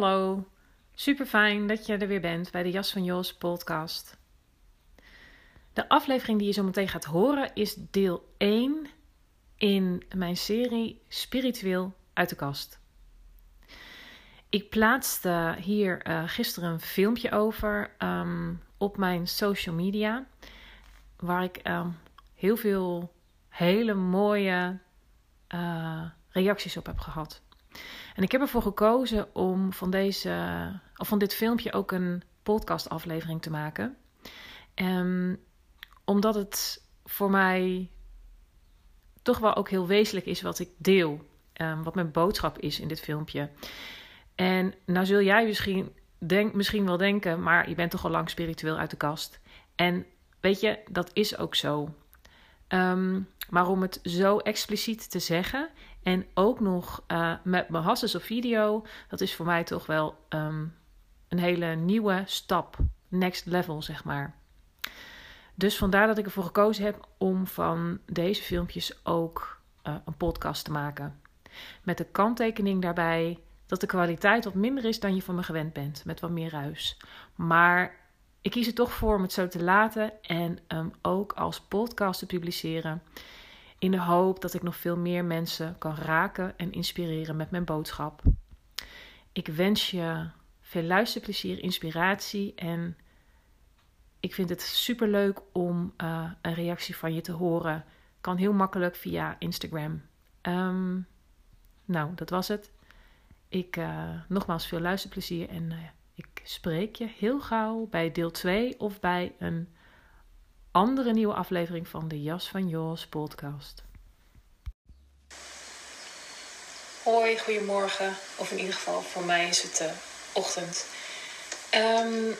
Hallo. Super fijn dat je er weer bent bij de Jas van Jos podcast. De aflevering die je zo meteen gaat horen is deel 1 in mijn serie Spiritueel uit de kast. Ik plaatste hier uh, gisteren een filmpje over um, op mijn social media, waar ik um, heel veel hele mooie uh, reacties op heb gehad. En ik heb ervoor gekozen om van, deze, of van dit filmpje ook een podcastaflevering te maken. Um, omdat het voor mij toch wel ook heel wezenlijk is wat ik deel. Um, wat mijn boodschap is in dit filmpje. En nou zul jij misschien, denk, misschien wel denken, maar je bent toch al lang spiritueel uit de kast. En weet je, dat is ook zo. Um, maar om het zo expliciet te zeggen en ook nog uh, met mijn hasses op video, dat is voor mij toch wel um, een hele nieuwe stap, next level zeg maar. Dus vandaar dat ik ervoor gekozen heb om van deze filmpjes ook uh, een podcast te maken. Met de kanttekening daarbij dat de kwaliteit wat minder is dan je van me gewend bent, met wat meer ruis. Maar ik kies er toch voor om het zo te laten en um, ook als podcast te publiceren. In de hoop dat ik nog veel meer mensen kan raken en inspireren met mijn boodschap. Ik wens je veel luisterplezier, inspiratie en ik vind het super leuk om uh, een reactie van je te horen. Kan heel makkelijk via Instagram. Um, nou, dat was het. Ik uh, nogmaals veel luisterplezier en uh, spreek je heel gauw bij deel 2 of bij een andere nieuwe aflevering van de Jas van Jos podcast. Hoi, goedemorgen. Of in ieder geval voor mij is het uh, ochtend. Um,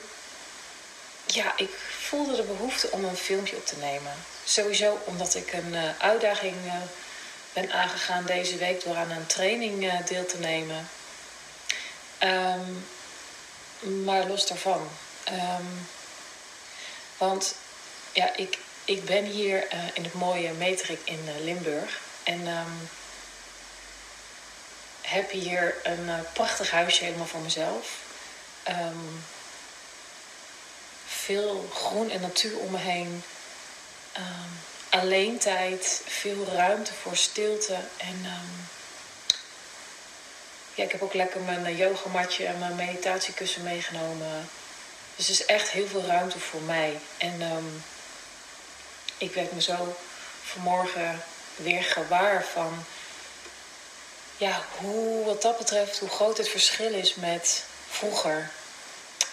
ja, ik voelde de behoefte om een filmpje op te nemen. Sowieso omdat ik een uh, uitdaging uh, ben aangegaan deze week door aan een training deel te nemen. Um, maar los daarvan. Um, want ja, ik, ik ben hier in het mooie Metrik in Limburg. En um, heb hier een prachtig huisje helemaal voor mezelf. Um, veel groen en natuur om me heen. Alleen tijd, veel ruimte voor stilte. En ja, ik heb ook lekker mijn eh, yogamatje en mijn meditatiekussen meegenomen. Dus er is echt heel veel ruimte voor mij. En um, ik werd me zo vanmorgen weer gewaar van ja, hoe wat dat betreft, hoe groot het verschil is met vroeger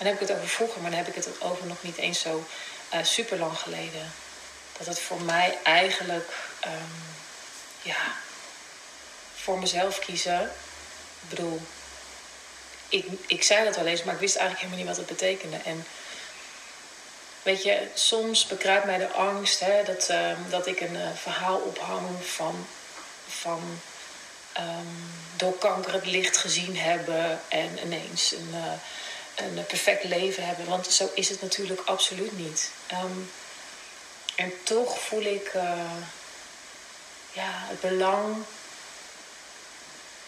dan heb ik het over vroeger, maar dan heb ik het over nog niet eens zo uh, super lang geleden. Dat het voor mij eigenlijk, um, ja, voor mezelf kiezen. Ik bedoel, ik, ik zei dat wel eens, maar ik wist eigenlijk helemaal niet wat het betekende. En weet je, soms bekruipt mij de angst hè, dat, uh, dat ik een uh, verhaal ophang van, van um, door kanker het licht gezien hebben en ineens een uh, een perfect leven hebben. Want zo is het natuurlijk absoluut niet. Um, en toch voel ik uh, ja, het belang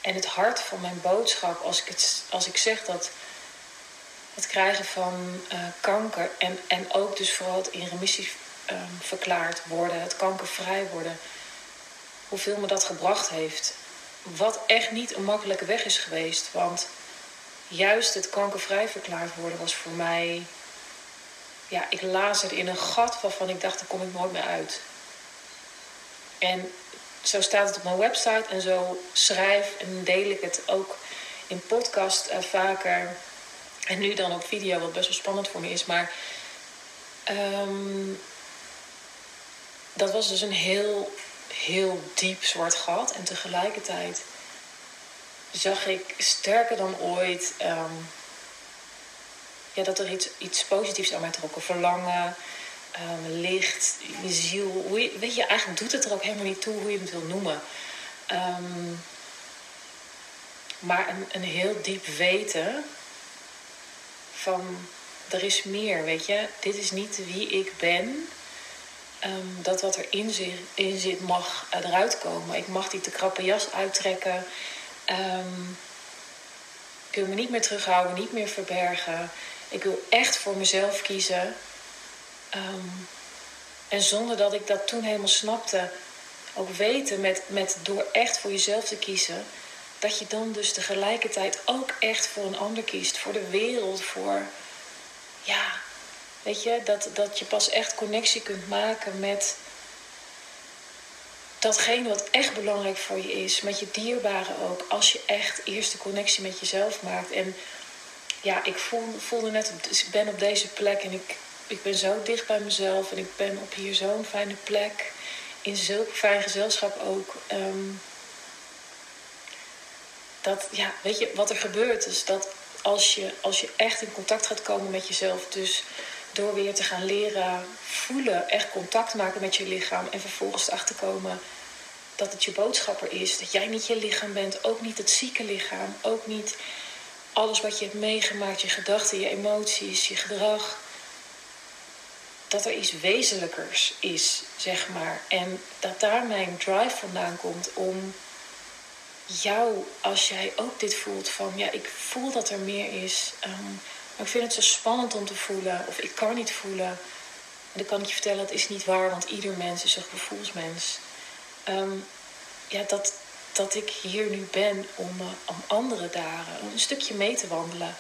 en het hart van mijn boodschap als ik, het, als ik zeg dat het krijgen van uh, kanker en, en ook dus vooral het in remissie um, verklaard worden, het kankervrij worden, hoeveel me dat gebracht heeft. Wat echt niet een makkelijke weg is geweest. Want juist het kankervrij verklaard worden was voor mij. Ja, ik er in een gat waarvan ik dacht, daar kom ik nooit meer uit. En zo staat het op mijn website en zo schrijf en deel ik het ook in podcast uh, vaker. En nu dan op video, wat best wel spannend voor me is. Maar um, dat was dus een heel, heel diep zwart gat. En tegelijkertijd zag ik sterker dan ooit um, ja, dat er iets, iets positiefs aan mij trok. Verlangen, um, licht, je ziel. Hoe weet je, eigenlijk doet het er ook helemaal niet toe hoe je het wil noemen. Um, maar een, een heel diep weten van er is meer, weet je. Dit is niet wie ik ben. Um, dat wat erin zit, in zit mag eruit komen. Ik mag die te krappe jas uittrekken. Ik wil me niet meer terughouden, niet meer verbergen. Ik wil echt voor mezelf kiezen. Um, en zonder dat ik dat toen helemaal snapte, ook weten met, met door echt voor jezelf te kiezen, dat je dan dus tegelijkertijd ook echt voor een ander kiest, voor de wereld, voor ja, weet je, dat, dat je pas echt connectie kunt maken met datgene wat echt belangrijk voor je is, met je dierbaren ook, als je echt eerst de connectie met jezelf maakt. En ja, ik voel, voelde net, ik ben op deze plek en ik, ik ben zo dicht bij mezelf en ik ben op hier zo'n fijne plek, in zulk fijn gezelschap ook. Ehm, dat, ja, weet je, wat er gebeurt is dat als je, als je echt in contact gaat komen met jezelf, dus door weer te gaan leren voelen, echt contact maken met je lichaam en vervolgens erachter komen dat het je boodschapper is, dat jij niet je lichaam bent, ook niet het zieke lichaam, ook niet alles wat je hebt meegemaakt, je gedachten, je emoties, je gedrag. Dat er iets wezenlijkers is, zeg maar. En dat daar mijn drive vandaan komt om jou, als jij ook dit voelt van ja, ik voel dat er meer is. Um, maar ik vind het zo spannend om te voelen, of ik kan niet voelen. En dan kan ik je vertellen, dat is niet waar, want ieder mens is een gevoelsmens. Um, ja, dat, dat ik hier nu ben om, uh, om andere dagen een stukje mee te wandelen.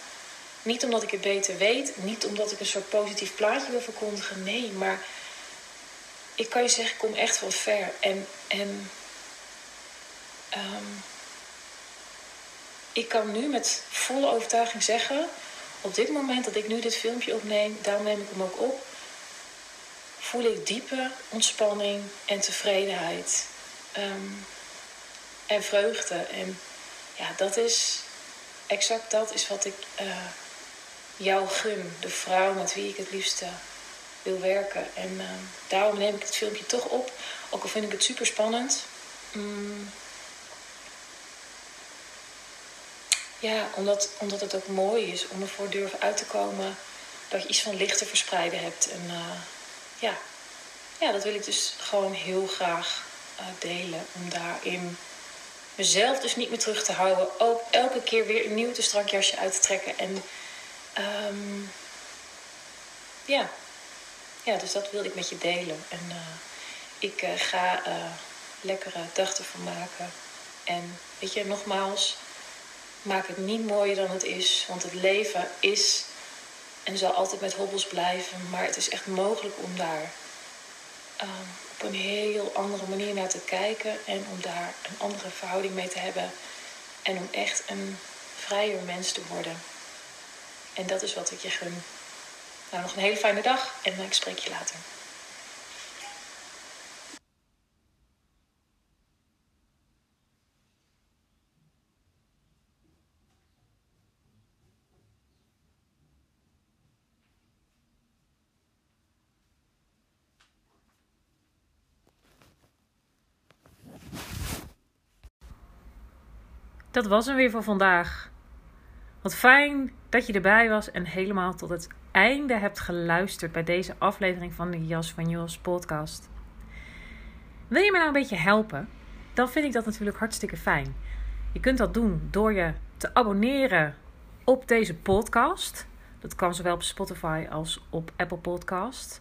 Niet omdat ik het beter weet, niet omdat ik een soort positief plaatje wil verkondigen. Nee, maar ik kan je zeggen, ik kom echt wel ver. En, en um, ik kan nu met volle overtuiging zeggen, op dit moment dat ik nu dit filmpje opneem, daarom neem ik hem ook op, voel ik diepe ontspanning en tevredenheid. Um, en vreugde. En ja, dat is exact dat is wat ik uh, jou gun. De vrouw met wie ik het liefste wil werken. En uh, daarom neem ik het filmpje toch op. Ook al vind ik het super spannend. Mm. Ja, omdat, omdat het ook mooi is om ervoor durven uit te komen dat je iets van licht te verspreiden hebt. En uh, ja. ja, dat wil ik dus gewoon heel graag uh, delen. Om daarin mezelf dus niet meer terug te houden. Ook elke keer weer een nieuw te strak jasje uit te trekken. En um, ja. ja, dus dat wilde ik met je delen. En uh, ik uh, ga uh, lekkere dag ervan maken. En weet je, nogmaals, maak het niet mooier dan het is. Want het leven is en zal altijd met hobbels blijven. Maar het is echt mogelijk om daar um, op een heel andere manier naar te kijken. En om daar een andere verhouding mee te hebben. En om echt een vrijer mens te worden. En dat is wat ik je gun. Nou, nog een hele fijne dag en ik spreek je later. Dat was hem weer voor vandaag. Wat fijn dat je erbij was en helemaal tot het einde hebt geluisterd bij deze aflevering van de Jas van Jos podcast. Wil je me nou een beetje helpen? Dan vind ik dat natuurlijk hartstikke fijn. Je kunt dat doen door je te abonneren op deze podcast. Dat kan zowel op Spotify als op Apple Podcast.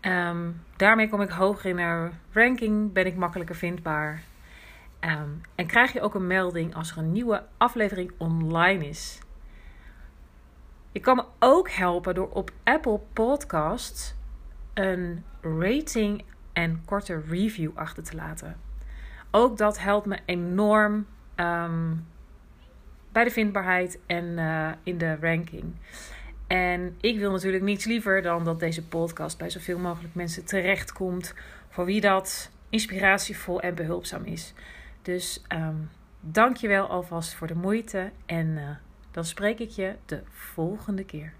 Um, daarmee kom ik hoger in de ranking, ben ik makkelijker vindbaar. Um, en krijg je ook een melding als er een nieuwe aflevering online is. Je kan me ook helpen door op Apple Podcasts een rating en korte review achter te laten. Ook dat helpt me enorm ehm, bij de vindbaarheid en uh, in de ranking. En ik wil natuurlijk niets liever dan dat deze podcast bij zoveel mogelijk mensen terechtkomt. Voor wie dat inspiratievol en behulpzaam is. Dus um, dank je wel alvast voor de moeite. En uh, dan spreek ik je de volgende keer.